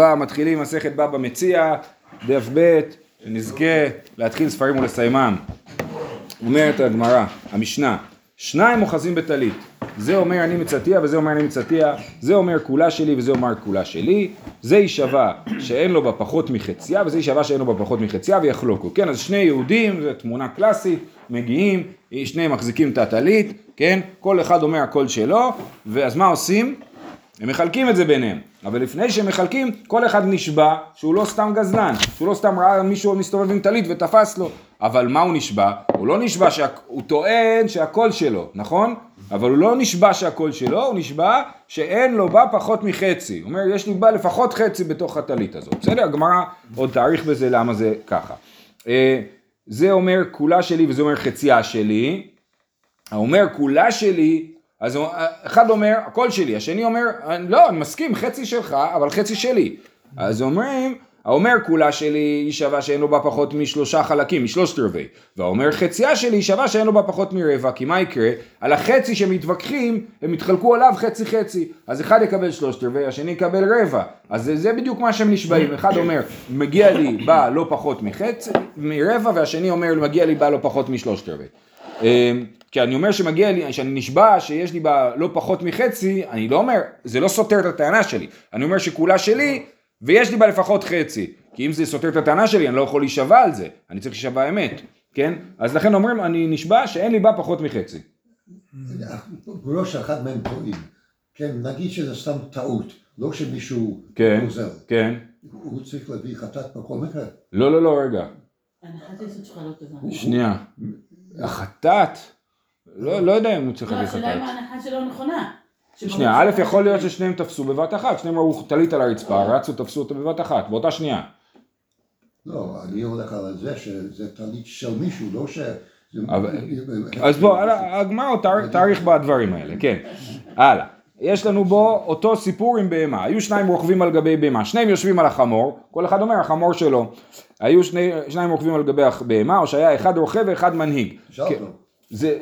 מתחילים מסכת בבא מציע, דף ב', שנזכה להתחיל ספרים ולסיימם. אומרת הגמרא, המשנה, שניים אוחזים בטלית, זה אומר אני מצטיע וזה אומר אני מצטיע, זה אומר כולה שלי וזה אומר כולה שלי, זה יישבע שאין לו בה פחות מחציה וזה יישבע שאין לו בה פחות מחציה ויחלוקו, כן, אז שני יהודים, זו תמונה קלאסית, מגיעים, שניהם מחזיקים את הטלית, כן, כל אחד אומר הכל שלו, ואז מה עושים? הם מחלקים את זה ביניהם, אבל לפני שהם מחלקים, כל אחד נשבע שהוא לא סתם גזלן, שהוא לא סתם ראה מישהו מסתובב עם טלית ותפס לו, אבל מה הוא נשבע? הוא לא נשבע, שה... הוא טוען שהכל שלו, נכון? אבל הוא לא נשבע שהכל שלו, הוא נשבע שאין לו בה פחות מחצי. הוא אומר, יש לי בה לפחות חצי בתוך הטלית הזאת. בסדר? הגמרא עוד תאריך בזה למה זה ככה. אה, זה אומר כולה שלי וזה אומר חצייה שלי. האומר כולה שלי אז אחד אומר, הכל שלי, השני אומר, לא, אני מסכים, חצי שלך, אבל חצי שלי. אז אומרים, האומר כולה שלי היא שווה שאין לו בה פחות משלושה חלקים, משלושת רבעי. והאומר חצייה שלי היא שווה שאין לו בה פחות מרבע, כי מה יקרה? על החצי שמתווכחים, הם יתחלקו עליו חצי חצי. אז אחד יקבל שלושת רבעי, השני יקבל רבע. אז זה, זה בדיוק מה שהם נשבעים. אחד אומר, מגיע לי בה לא פחות מחצי, מרבע, והשני אומר, מגיע לי בה לא פחות משלושת רבעי. כי אני אומר שמגיע לי, שאני נשבע שיש לי בה לא פחות מחצי, אני לא אומר, זה לא סותר את הטענה שלי, אני אומר שכולה שלי ויש לי בה לפחות חצי, כי אם זה סותר את הטענה שלי אני לא יכול להישבע על זה, אני צריך להישבע אמת, כן? אז לכן אומרים אני נשבע שאין לי בה פחות מחצי. בראש אחד מהם טועים, כן, נגיד שזה סתם טעות, לא שמישהו כן, כן. הוא צריך להביא חטאת בכל מקרה? לא, לא, לא, רגע. הנחת היסוד שלך לא טובה. שנייה. החטאת? לא, לא יודע אם הוא צריך לא, להביא השאלה אם חטאת. ההנחה שלו נכונה. שנייה, א' יכול להיות ששניהם תפסו בבת אחת, שניהם ראו טלית על הרצפה, רצו תפסו אותו בבת אחת, באותה שנייה. לא, אני הולך על זה שזה טלית של מישהו, לא ש... אז בוא, הגמרא תאריך בדברים האלה, כן. הלאה. יש לנו בו אותו סיפור עם בהמה. היו שניים רוכבים על גבי בהמה, שניהם יושבים על החמור, כל אחד אומר החמור שלו. היו שני, שניים רוכבים על גבי הבהמה, או שהיה אחד רוכב ואחד מנהיג. שאל כן. אותו. זה,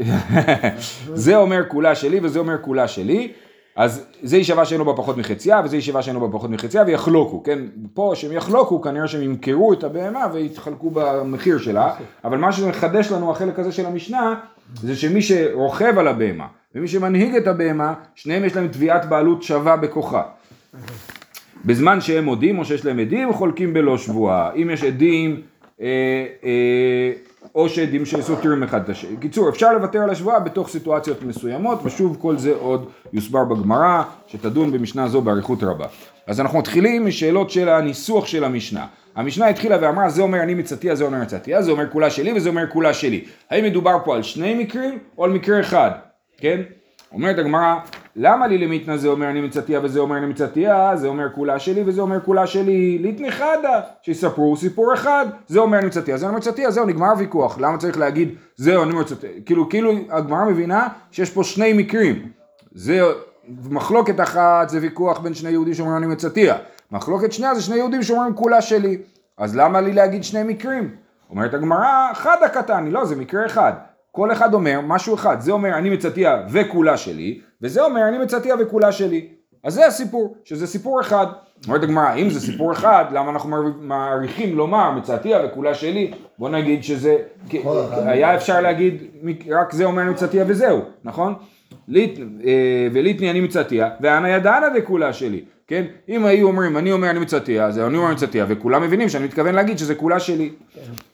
זה אומר כולה שלי וזה אומר כולה שלי, אז זה יישבע שאין לו בה פחות מחציה וזה יישבע שאין לו בה פחות מחציה ויחלוקו, כן? פה שהם יחלוקו כנראה שהם ימכרו את הבהמה ויתחלקו במחיר שלה, אבל מה שמחדש לנו החלק הזה של המשנה זה שמי שרוכב על הבהמה ומי שמנהיג את הבהמה, שניהם יש להם תביעת בעלות שווה בכוחה. בזמן שהם מודים או שיש להם עדים, חולקים בלא שבועה. אם יש עדים, אה, אה, או שעדים שסותרים אחד את השני. קיצור, אפשר לוותר על השבועה בתוך סיטואציות מסוימות, ושוב כל זה עוד יוסבר בגמרא, שתדון במשנה זו באריכות רבה. אז אנחנו מתחילים משאלות של הניסוח של המשנה. המשנה התחילה ואמרה, זה אומר אני מצטיע, זה אומר מצטיע, זה אומר כולה שלי וזה אומר כולה שלי. האם מדובר פה על שני מקרים או על מקרה אחד? כן? אומרת הגמרא, למה לי למיתנא זה אומר אני מצטיע וזה אומר אני מצטיע, זה אומר כולה שלי וזה אומר כולה שלי, ליתני חדה, שיספרו סיפור אחד, זה אומר אני מצטיע, זה אומר מצטיע, זהו, נגמר הוויכוח, למה צריך להגיד זהו אני מצטיע, כאילו, כאילו הגמרא מבינה שיש פה שני מקרים, זה מחלוקת אחת זה ויכוח בין שני יהודים שאומרים אני מצטיע, מחלוקת שנייה זה שני יהודים שאומרים כולה שלי, אז למה לי להגיד שני מקרים? אומרת הגמרא, חדה קטני, לא זה מקרה אחד, כל אחד אומר משהו אחד, זה אומר אני מצטיע וכולה שלי, וזה אומר אני מצטיע וכולה שלי. אז זה הסיפור, שזה סיפור אחד. אומרת הגמרא, אם זה סיפור אחד, למה אנחנו מעריכים לומר מצטיע וכולה שלי? בוא נגיד שזה. היה אפשר להגיד רק זה אומר אני מצטיע וזהו, נכון? אה, וליטני אני מצטיע, ואנא ידענה דכולה שלי, כן? אם היו אומרים אני אומר אני מצטיע, אז אני אומר אני מצטיע, וכולם מבינים שאני מתכוון להגיד שזה כולה שלי.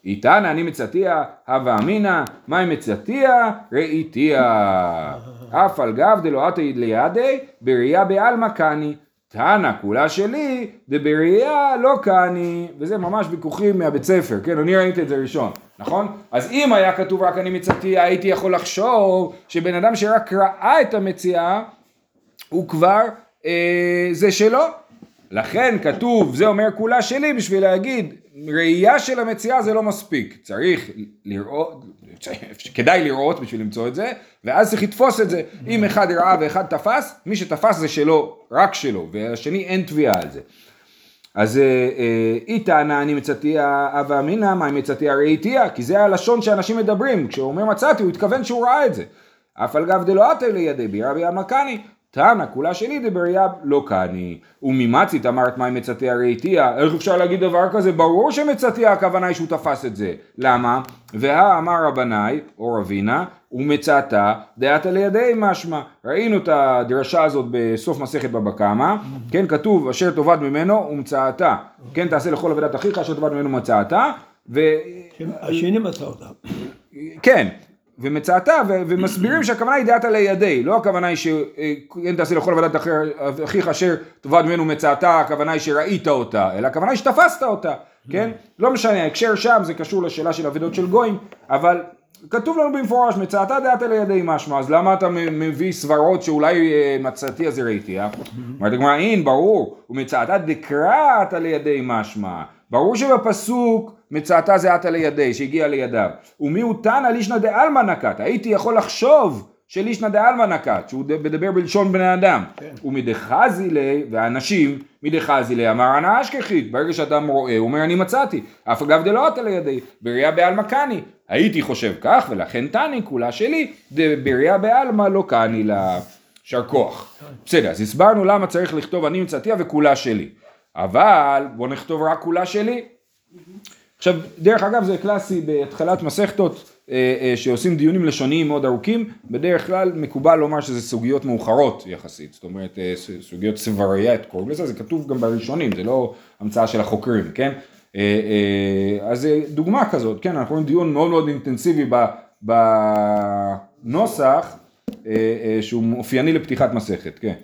איתנא אני מצטיע, הווה אמינא, מאי מצטיע, ראיתיה. אף על גב דלא עתי לידי, בראייה בעלמא קני. תנא כולה שלי, דבראייה לא קני. וזה ממש ויכוחים מהבית ספר, כן? אני ראיתי את זה ראשון, נכון? אז אם היה כתוב רק אני מצטיע, הייתי יכול לחשוב שבן אדם שרק ראה את המציאה, הוא כבר, זה שלו. לכן כתוב, זה אומר כולה שלי, בשביל להגיד, ראייה של המציאה זה לא מספיק. צריך לראות, כדאי לראות בשביל למצוא את זה, ואז צריך לתפוס את זה. אם אחד ראה ואחד תפס, מי שתפס זה שלו, רק שלו, והשני אין תביעה על זה. אז אה, אה, היא טענה אני מצטיע הווה אמינא, מה אם מצטיע ראיתיה? כי זה הלשון שאנשים מדברים, כשהוא אומר מצאתי הוא התכוון שהוא ראה את זה. אף על גב דלא עטה לידי בירה ביד מקני, תנא כולה שלי דבראייה לא קני. וממצית אמרת מים מצאתי הראיתיה, איך אפשר להגיד דבר כזה? ברור שמצאתי הכוונה היא שהוא תפס את זה. למה? והא אמר רבנאי, או רבינה, ומצאתה דעתה לידי משמע. ראינו את הדרשה הזאת בסוף מסכת בבא קמא, כן כתוב אשר תאבד ממנו ומצאתה. כן תעשה לכל עבודת אחיך אשר תאבד ממנו מצאתה. ו... השני מצא אותה. כן, ומצאתה, ו- ומסבירים שהכוונה היא דעתה לידי, לא הכוונה היא שכן תעשה לכל עבודת אחיך אשר תאבד ממנו מצאתה, הכוונה היא שראית אותה, אלא הכוונה היא שתפסת אותה, כן? לא משנה, ההקשר שם זה קשור לשאלה של אבדות של גויים, אבל כתוב לנו במפורש, מצאתה דעתה לידי משמע, אז למה אתה מביא סברות שאולי אה, מצאתי אז ראיתי, אה? אומרת הגמרא, אין, ברור, ומצאתה דקראת לידי משמע, ברור שבפסוק מצאתה זה עתה לידי, שהגיע לידיו. ומי הוא תנא לישנא דעלמא נקט, הייתי יכול לחשוב שלישנא דעלמא נקט, שהוא מדבר בלשון בני אדם. ומדחזי ליה, והאנשים, מדחזי ליה, אמר אנא אשכחית, ברגע שאדם רואה, הוא אומר אני מצאתי, אף אגב דלא עתה לידי, בראייה בעלמא קני. הייתי חושב כך, ולכן תני כולה שלי, בראייה בעלמא לא קני לה. יישר כוח. בסדר, אז הסברנו למה צריך לכתוב אני מצאתיה וכולה שלי. אבל בוא נכתוב רק כולה שלי. עכשיו, דרך אגב זה קלאסי בהתחלת מסכתות אה, אה, שעושים דיונים לשוניים מאוד ארוכים, בדרך כלל מקובל לומר שזה סוגיות מאוחרות יחסית, זאת אומרת אה, סוגיות סברייט קוראים לזה, זה כתוב גם בראשונים, זה לא המצאה של החוקרים, כן? אז דוגמה כזאת, כן, אנחנו רואים דיון מאוד מאוד אינטנסיבי בנוסח שהוא אופייני לפתיחת מסכת, כן.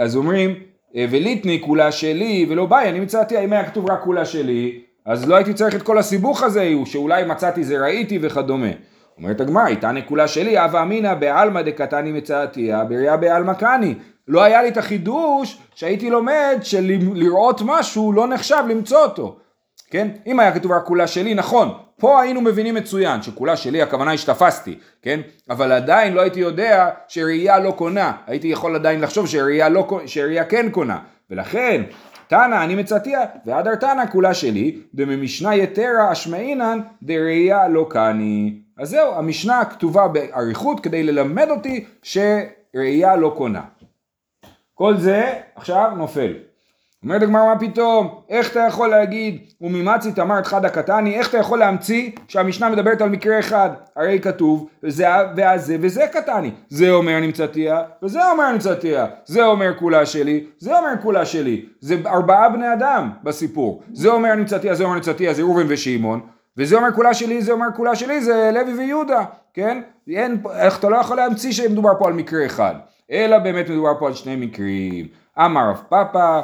אז אומרים, וליטני כולה שלי ולא ביי, אני מצאתי, אם היה כתוב רק כולה שלי, אז לא הייתי צריך את כל הסיבוך הזה, שאולי מצאתי זה ראיתי וכדומה. אומרת הגמרא, איתני כולה שלי, הווה אמינא בעלמא דקתני מצאתיה, בראייה בעלמא קני. לא היה לי את החידוש שהייתי לומד שלראות משהו לא נחשב למצוא אותו. כן? אם היה כתוב רק כולה שלי, נכון, פה היינו מבינים מצוין שכולה שלי הכוונה היא שתפסתי, כן? אבל עדיין לא הייתי יודע שראייה לא קונה, הייתי יכול עדיין לחשוב שראייה, לא, שראייה כן קונה, ולכן תנא אני מצאתיה והדר תנא כולה שלי דממשנה יתרה אשמעינן דראייה לא קני. אז זהו, המשנה כתובה באריכות כדי ללמד אותי שראייה לא קונה. כל זה עכשיו נופל. אומרת הגמרא מה פתאום, איך אתה יכול להגיד וממצית אמרת חדא קטני, איך אתה יכול להמציא שהמשנה מדברת על מקרה אחד, הרי כתוב וזה והזה וזה קטני, זה אומר נמצאתיה וזה אומר נמצאתיה, זה אומר כולה שלי, זה אומר כולה שלי, זה ארבעה בני אדם בסיפור, זה אומר נמצאתיה, זה אומר נמצאתיה, זה ראובן ושמעון, וזה אומר כולה שלי, זה אומר כולה שלי, זה לוי ויהודה, כן? אין, איך אתה לא יכול להמציא שמדובר פה על מקרה אחד, אלא באמת מדובר פה על שני מקרים. אמר רב פאפא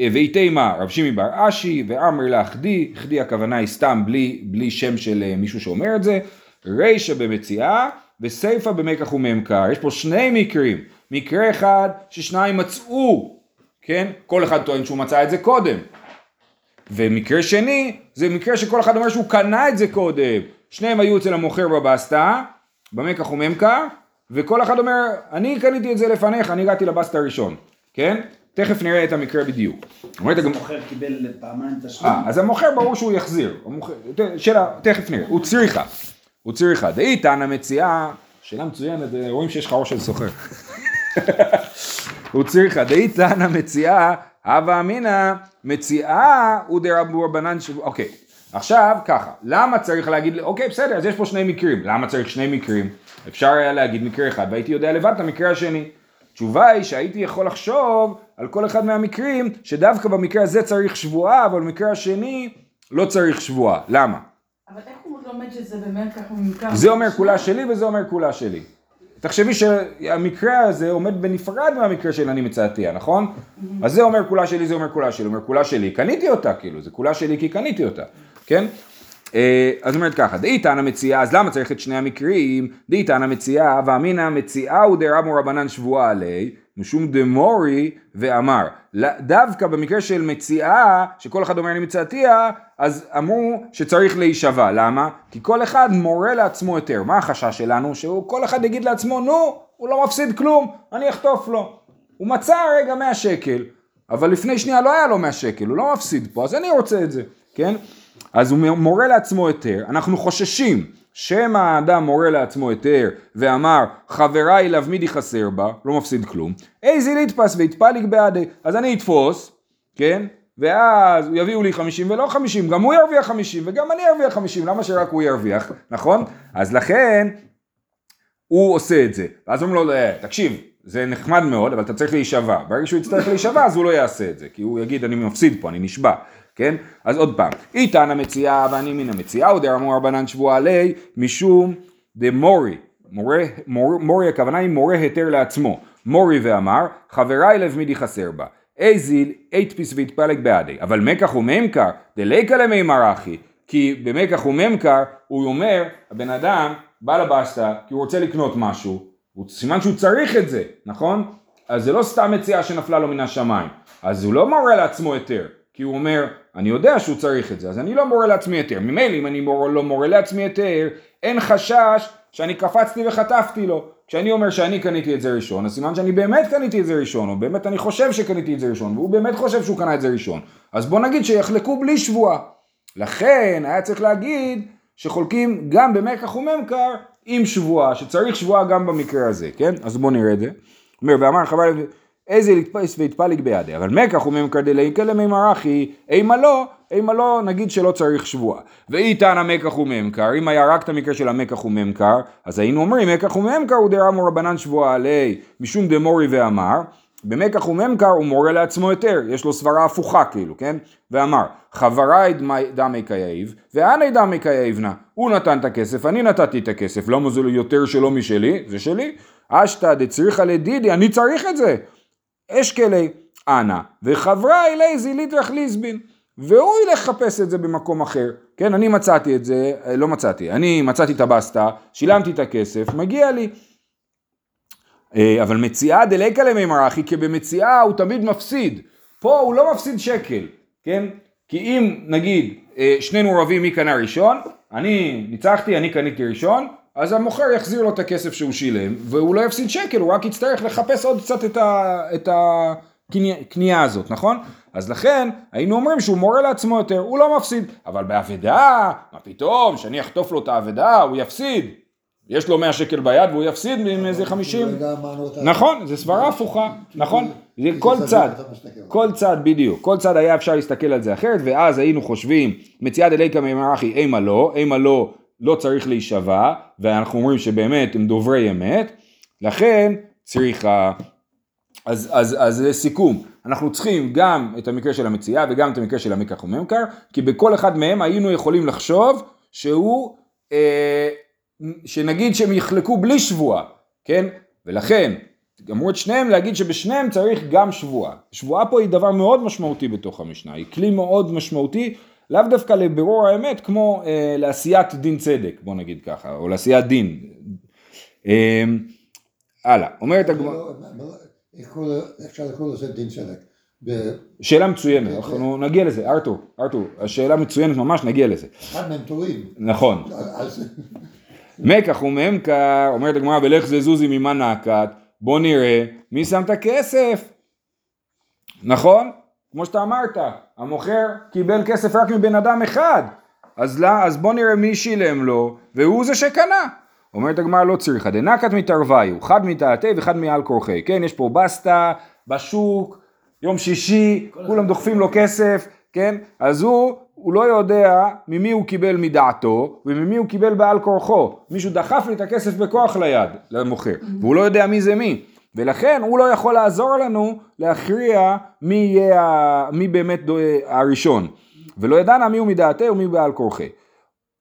ויתימה רב שימי בר אשי ואמר לה חדי, חדי הכוונה היא סתם בלי, בלי שם של אה, מישהו שאומר את זה, רישא במציאה וסיפא במקח וממכר, יש פה שני מקרים, מקרה אחד ששניים מצאו, כן? כל אחד טוען שהוא מצא את זה קודם, ומקרה שני זה מקרה שכל אחד אומר שהוא קנה את זה קודם, שניהם היו אצל המוכר בבסטה, במקח וממכר, וכל אחד אומר אני קניתי את זה לפניך, אני הגעתי לבסטה הראשון, כן? תכף נראה את המקרה בדיוק. הגמרא- המוכר קיבל פעמיים תשלום. אה, אז המוכר ברור שהוא יחזיר, שאלה, תכף נראה, הוא צריכה, הוא צריכה, דאי תנא מציאה, שאלה מצוינת, אה, רואים שיש לך ראש של סוחר. הוא צריכה, דאי תנא מציאה, הווה אמינא, מציאה הוא דרבו רבנן, ש- אוקיי, עכשיו ככה, למה צריך להגיד, אוקיי בסדר, אז יש פה שני מקרים, למה צריך שני מקרים? אפשר היה להגיד מקרה אחד והייתי יודע לבד את המקרה השני. התשובה היא שהייתי יכול לחשוב על כל אחד מהמקרים שדווקא במקרה הזה צריך שבועה אבל במקרה השני לא צריך שבועה. למה? אבל איך הוא לומד שזה באמת ככה ממכר? זה אומר כולה שלי וזה אומר כולה שלי. תחשבי שהמקרה הזה עומד בנפרד מהמקרה של אני מצאתיה, נכון? אז זה אומר כולה שלי, זה אומר כולה שלי, אומר כולה שלי, קניתי אותה כאילו, זה כולה שלי כי קניתי אותה, כן? אה, אז אומרת ככה, דאי תנא מציאה, אז למה צריך את שני המקרים? דאי תנא מציאה, ואמינא מציאה הוא דרבו רבנן שבועה עלי, משום דמורי ואמר. דווקא במקרה של מציאה, שכל אחד אומר אני מצאתיה, אז אמרו שצריך להישבע. למה? כי כל אחד מורה לעצמו יותר. מה החשש שלנו? שכל אחד יגיד לעצמו, נו, הוא לא מפסיד כלום, אני אחטוף לו. הוא מצא רגע 100 שקל, אבל לפני שנייה לא היה לו 100 שקל, הוא לא מפסיד פה, אז אני רוצה את זה, כן? אז הוא מורה לעצמו היתר, אנחנו חוששים שמא האדם מורה לעצמו היתר ואמר חבריי לאו מידי חסר בה, לא מפסיד כלום, איזי ליטפס ויתפליג בעדי, אז אני אתפוס, כן? ואז יביאו לי 50 ולא 50, גם הוא ירוויח 50 וגם אני ארוויח 50, למה שרק הוא ירוויח, נכון? אז לכן הוא עושה את זה, ואז אומרים לו, "אה, תקשיב, זה נחמד מאוד, אבל אתה צריך להישבע, ברגע שהוא יצטרך להישבע אז הוא לא יעשה את זה, כי הוא יגיד אני מפסיד פה, אני נשבע, כן? אז עוד פעם, איתן המציאה ואני מן המציאה, ודאמרו רבנן שבועה עלי, משום דמורי, מורה, מור, מורי הכוונה היא מורה היתר לעצמו, מורי ואמר, חבראי לאו מידי חסר בה, איזיל איתפיס ואתפליג בהדיה, אבל מקח וממכר, דליכא למימר הכי, כי במקח וממכר הוא אומר, הבן אדם בא לבסטה כי הוא רוצה לקנות משהו, הוא סימן שהוא צריך את זה, נכון? אז זה לא סתם מציאה שנפלה לו מן השמיים, אז הוא לא מורה לעצמו היתר, כי הוא אומר, אני יודע שהוא צריך את זה, אז אני לא מורה לעצמי היתר. ממילא אם אני מור, לא מורה לעצמי היתר, אין חשש שאני קפצתי וחטפתי לו. כשאני אומר שאני קניתי את זה ראשון, אז סימן שאני באמת קניתי את זה ראשון, או באמת אני חושב שקניתי את זה ראשון, והוא באמת חושב שהוא קנה את זה ראשון. אז בוא נגיד שיחלקו בלי שבועה. לכן היה צריך להגיד שחולקים גם במקח וממכר עם שבועה, שצריך שבועה גם במקרה הזה, כן? אז בוא נראה את זה. אומר, ואמר חבל איזה להתפס והתפלג בידי, אבל מקח וממכר דליקה למימר אחי, אימה לא, אימא לא, נגיד שלא צריך שבועה. ואי תנא מקח וממכר, אם היה רק את המקרה של המקח וממכר, אז היינו אומרים מקח וממכר הוא דרמו רבנן שבועה עליה, משום דמורי ואמר, במקח וממכר הוא מורה לעצמו היתר, יש לו סברה הפוכה כאילו, כן? ואמר, חבראי דמי קא יהיב, ואנא דמי קא יהיבנא. הוא נתן את הכסף, אני נתתי את הכסף, למה זה יותר שלו משלי? זה שלי. השתא דצריכא לדידי, אני צריך את זה. אשקלי אנא, וחבריי לייזי ליטרח ליסבין. והוא ילך לחפש את זה במקום אחר, כן? אני מצאתי את זה, אה, לא מצאתי, אני מצאתי את הבסטה, שילמתי את הכסף, מגיע לי. אה, אבל מציאה דליקה למימר אחי, כי במציאה הוא תמיד מפסיד. פה הוא לא מפסיד שקל, כן? כי אם נגיד אה, שנינו רבים מי קנה ראשון, אני ניצחתי, אני קניתי ראשון, אז המוכר יחזיר לו את הכסף שהוא שילם, והוא לא יפסיד שקל, הוא רק יצטרך לחפש עוד קצת את, ה, את הקנייה הזאת, נכון? אז לכן היינו אומרים שהוא מורה לעצמו יותר, הוא לא מפסיד, אבל באבדה, מה פתאום, שאני אחטוף לו את האבדה, הוא יפסיד. יש לו 100 שקל ביד והוא יפסיד עם איזה 50. הוא לא. נכון, זה סברה הפוכה, נכון? זה כל צד. כל צד בדיוק, כל צד היה אפשר להסתכל על זה אחרת, ואז היינו חושבים, מציאה דליקה מימרחי אימה לא, אימה לא, לא צריך להישבע, ואנחנו אומרים שבאמת הם דוברי אמת, לכן צריכה, אז, אז, אז לסיכום, אנחנו צריכים גם את המקרה של המציאה וגם את המקרה של המקח וממכר, כי בכל אחד מהם היינו יכולים לחשוב שהוא, אה, שנגיד שהם יחלקו בלי שבועה, כן? ולכן, אמרו את שניהם להגיד שבשניהם צריך גם שבועה. שבועה פה היא דבר מאוד משמעותי בתוך המשנה, היא כלי מאוד משמעותי, לאו דווקא לבירור האמת, כמו אה, לעשיית דין צדק, בוא נגיד ככה, או לעשיית דין. אה, הלאה, אומרת הגמרא, לא, לו- אפשר לקרוא לזה דין צדק. שאלה מצוינת, אנחנו נגיע לזה, ארתור, ארתור, השאלה מצוינת ממש, נגיע לזה. אחד מהם טועים. נכון. מקח וממכר, אומרת הגמרא, ולך זה זוזי ממה נעקת, בוא נראה מי שם את הכסף. נכון? כמו שאתה אמרת, המוכר קיבל כסף רק מבן אדם אחד, אז, לא, אז בוא נראה מי שילם לו, והוא זה שקנה. אומרת הגמרא לא צריכה, דנקת מתערוויו, חד מתעתי וחד מעל כורחי, כן, יש פה בסטה, בשוק, יום שישי, כולם דוחפים לו כסף, כן, אז הוא, הוא לא יודע ממי הוא קיבל מדעתו, וממי הוא קיבל בעל כורחו, מישהו דחף לי את הכסף בכוח ליד, למוכר, והוא לא יודע מי זה מי, ולכן הוא לא יכול לעזור לנו להכריע מי יהיה, מי באמת דו- הראשון, ולא ידענה מי הוא מדעתי ומי בעל כורחי.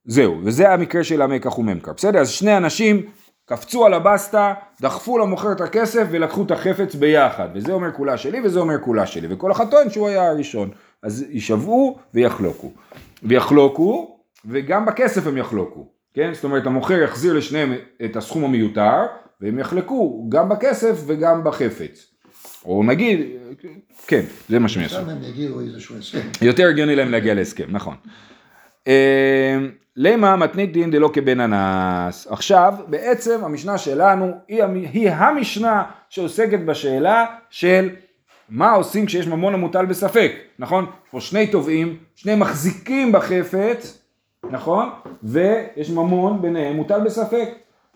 זהו, וזה המקרה של המקח וממכר, בסדר? אז שני אנשים קפצו על הבסטה, דחפו למוכר את הכסף ולקחו את החפץ ביחד, וזה אומר כולה שלי וזה אומר כולה שלי, וכל אחד טוען שהוא היה הראשון. אז יישבעו ויחלוקו. ויחלוקו, וגם בכסף הם יחלוקו, כן? זאת אומרת המוכר יחזיר לשניהם את הסכום המיותר, והם יחלקו גם בכסף וגם בחפץ. או נגיד, כן, זה מה שהם יעשו. שם הם יגיעו איזשהו הסכם. יותר הגיוני להם להגיע להסכם, נכון. אה, למה מתניתין דלא כבן אנס. עכשיו, בעצם המשנה שלנו היא, היא המשנה שעוסקת בשאלה של מה עושים כשיש ממון המוטל בספק, נכון? יש פה שני תובעים, שני מחזיקים בחפץ, נכון? ויש ממון ביניהם מוטל בספק.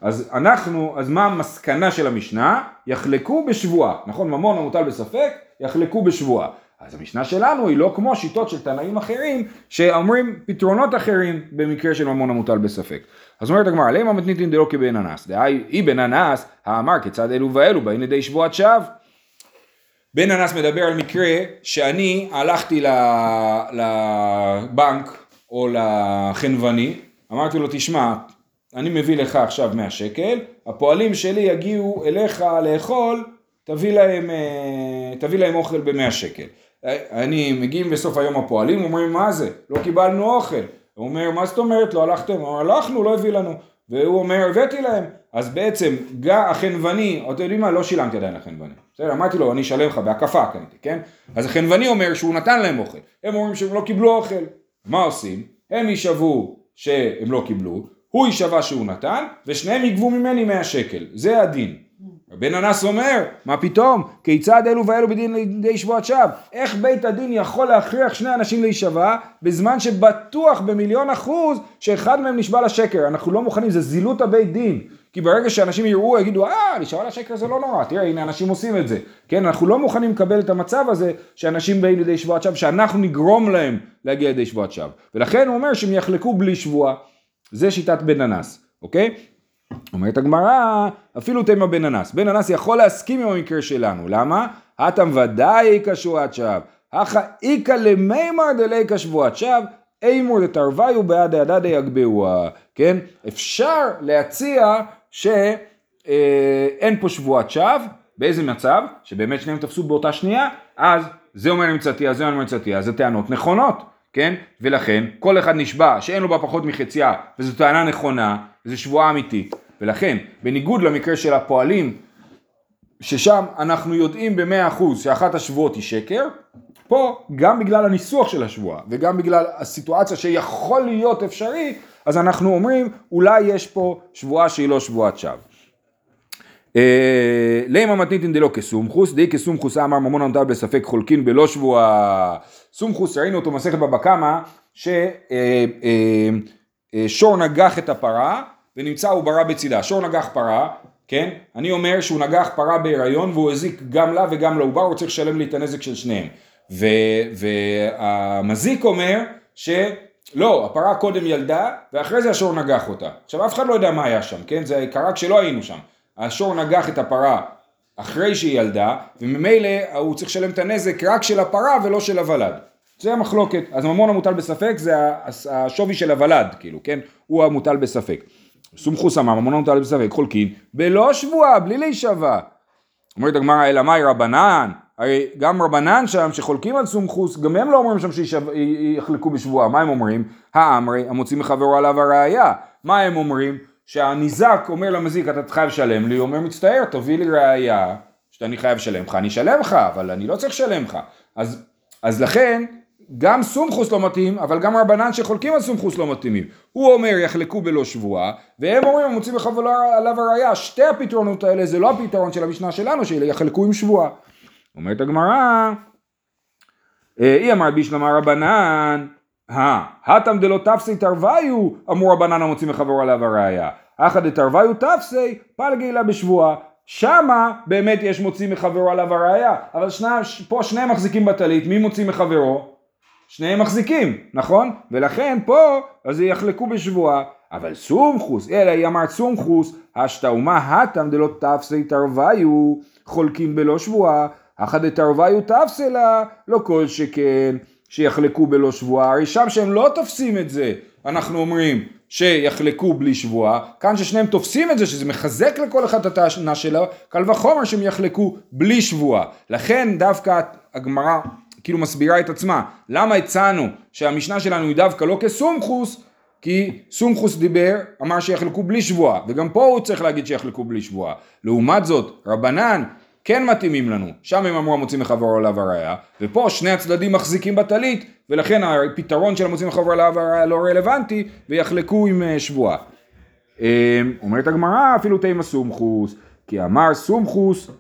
אז אנחנו, אז מה המסקנה של המשנה? יחלקו בשבועה, נכון? ממון המוטל בספק, יחלקו בשבועה. אז המשנה שלנו היא לא כמו שיטות של תנאים אחרים שאומרים פתרונות אחרים במקרה של ממון המוטל בספק. אז אומרת הגמרא, למה מתניתין דלא כבן אנס? דהי אי בן אנס, האמר כיצד אלו ואלו באים לידי שבועת שווא. בן אנס מדבר על מקרה שאני הלכתי לבנק או לחנווני, אמרתי לו תשמע, אני מביא לך עכשיו 100 שקל, הפועלים שלי יגיעו אליך לאכול, תביא להם, אה, תביא להם אוכל ב-100 שקל. אה, אני, מגיעים בסוף היום הפועלים, אומרים מה זה? לא קיבלנו אוכל. הוא אומר מה זאת אומרת לא הלכתם? הוא אומר הלכנו לא הביא לנו. והוא אומר הבאתי להם. אז בעצם גם החנווני, אתם יודעים מה? לא שילמתי עדיין לחנווני. בסדר, אמרתי לו אני אשלם לך בהקפה קניתי, כן? אז החנווני אומר שהוא נתן להם אוכל. הם אומרים שהם לא קיבלו אוכל. מה עושים? הם יישבו שהם לא קיבלו, הוא יישבע שהוא נתן, ושניהם יגבו ממני 100 שקל. זה הדין. בן אנס אומר, מה פתאום? כיצד אלו ואלו בדין לידי שבועת שווא? איך בית הדין יכול להכריח שני אנשים להישבע בזמן שבטוח במיליון אחוז שאחד מהם נשבע לשקר? אנחנו לא מוכנים, זה זילות הבית דין. כי ברגע שאנשים יראו, יגידו, אה, להישבע לשקר זה לא נורא, תראה, הנה אנשים עושים את זה. כן, אנחנו לא מוכנים לקבל את המצב הזה שאנשים באים לידי שבועת שווא, שאנחנו נגרום להם להגיע לידי שבועת שווא. ולכן הוא אומר שהם יחלקו בלי שבועה. זה שיטת בן אנס, אוקיי? אומרת הגמרא, אפילו תימא בן אנס. בן אנס יכול להסכים עם המקרה שלנו, למה? הטם ודאי שבועת שווא. הכא איכא למימר דליקא שבועת שווא, אימור דתרוויו בעד הדדי יגבהוה. כן? אפשר להציע שאין פה שבועת שווא, באיזה מצב? שבאמת שניהם תפסו באותה שנייה, אז זה אומר נמצאתי, אז זה אומר נמצאתי, אז זה טענות נכונות. כן? ולכן כל אחד נשבע שאין לו בה פחות מחציה וזו טענה נכונה וזו שבועה אמיתית ולכן בניגוד למקרה של הפועלים ששם אנחנו יודעים במאה אחוז שאחת השבועות היא שקר פה גם בגלל הניסוח של השבועה וגם בגלל הסיטואציה שיכול להיות אפשרי אז אנחנו אומרים אולי יש פה שבועה שהיא לא שבועת שווא לימה מתניתין דלא כסומכוס, די כסומכוס אמר ממון המוטל בספק חולקין בלא שבועה. סומכוס ראינו אותו מסכת בבא קמא ששור נגח את הפרה ונמצא עוברה בצידה. שור נגח פרה, כן? אני אומר שהוא נגח פרה בהיריון והוא הזיק גם לה וגם לעובר, הוא צריך לשלם לי את הנזק של שניהם. והמזיק אומר שלא, הפרה קודם ילדה ואחרי זה השור נגח אותה. עכשיו אף אחד לא יודע מה היה שם, כן? זה קרה כשלא היינו שם. השור נגח את הפרה אחרי שהיא ילדה, וממילא הוא צריך לשלם את הנזק רק של הפרה ולא של הוולד. זה המחלוקת. אז ממון המוטל בספק זה השווי של הוולד, כאילו, כן? הוא המוטל בספק. סומכוס אמר, ממון המוטל בספק, חולקין, בלא שבועה, בלי להישבע. אומרת הגמרא, אלא מאי רבנן? הרי גם רבנן שם שחולקים על סומכוס, גם הם לא אומרים שם שיחלקו בשבועה. מה הם אומרים? האמרי, המוציא מחברו עליו הראייה. מה הם אומרים? שהניזק אומר למזיק אתה חייב לשלם לי, הוא אומר מצטער תביא לי ראייה שאני חייב לשלם לך, אני אשלם לך אבל אני לא צריך לשלם לך אז, אז לכן גם סומכוס לא מתאים אבל גם רבנן שחולקים על סומכוס לא מתאימים. הוא אומר יחלקו בלא שבועה והם אומרים מוצאים בחברו עליו הראייה שתי הפתרונות האלה זה לא הפתרון של המשנה שלנו שיחלקו עם שבועה. אומרת הגמרא היא אמרת בישלמה רבנן הטם דלא תפסי תרוויו, אמרו רבנן המוציא מחברו עליו הראייה. אחא דתרוויו תפסי, פלגי לה בשבועה. שמה באמת יש מוציא מחברו עליו הראייה, אבל שני, פה שניהם מחזיקים בטלית, מי מוציא מחברו? שניהם מחזיקים, נכון? ולכן פה, אז יחלקו בשבועה. אבל סומכוס, אלא היא אמרת סומכוס, השתאומה הטם דלא תפסי תרוויו, חולקים בלא שבועה. אחא דתרוויו תפסי לה, לא כל שכן. שיחלקו בלא שבועה, הרי שם שהם לא תופסים את זה, אנחנו אומרים שיחלקו בלי שבועה, כאן ששניהם תופסים את זה, שזה מחזק לכל אחד את הטענה שלו, קל וחומר שהם יחלקו בלי שבועה. לכן דווקא הגמרא כאילו מסבירה את עצמה, למה הצענו שהמשנה שלנו היא דווקא לא כסומכוס, כי סומכוס דיבר, אמר שיחלקו בלי שבועה, וגם פה הוא צריך להגיד שיחלקו בלי שבועה. לעומת זאת, רבנן כן מתאימים לנו, שם הם אמרו המוציא מחברו עליו הראייה, ופה שני הצדדים מחזיקים בטלית, ולכן הפתרון של המוציא מחברו עליו הראייה לא רלוונטי, ויחלקו עם שבועה. אומרת הגמרא אפילו תימא סומכוס, כי אמר סומכוס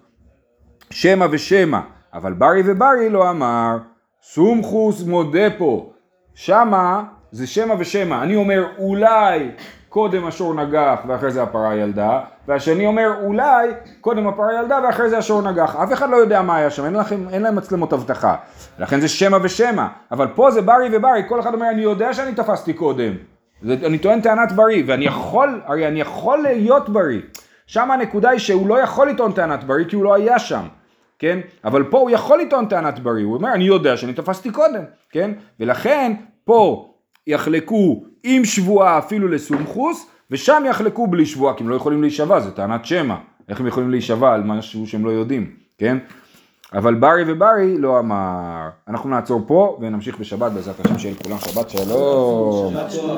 שמא ושמא, אבל ברי וברי לא אמר, סומכוס מודה פה, שמה זה שמא ושמא, אני אומר אולי קודם השור נגח ואחרי זה הפרה ילדה, והשני אומר אולי קודם הפרה ילדה ואחרי זה השור נגח, אף אחד לא יודע מה היה שם, אין, לכם, אין להם מצלמות אבטחה, לכן זה שמא ושמא, אבל פה זה ברי וברי, כל אחד אומר אני יודע שאני תפסתי קודם, זה, אני טוען טענת בריא, ואני יכול, הרי אני יכול להיות בריא. שם הנקודה היא שהוא לא יכול לטעון טענת בריא כי הוא לא היה שם, כן? אבל פה הוא יכול לטעון טענת בריא, הוא אומר אני יודע שאני תפסתי קודם, כן? ולכן פה יחלקו עם שבועה אפילו לסומכוס, ושם יחלקו בלי שבועה, כי הם לא יכולים להישבע, זה טענת שמע. איך הם יכולים להישבע על משהו שהם לא יודעים, כן? אבל ברי וברי לא אמר. אנחנו נעצור פה ונמשיך בשבת בעזרת השם שיהיה לכולם שבת שלום. שבת שלום.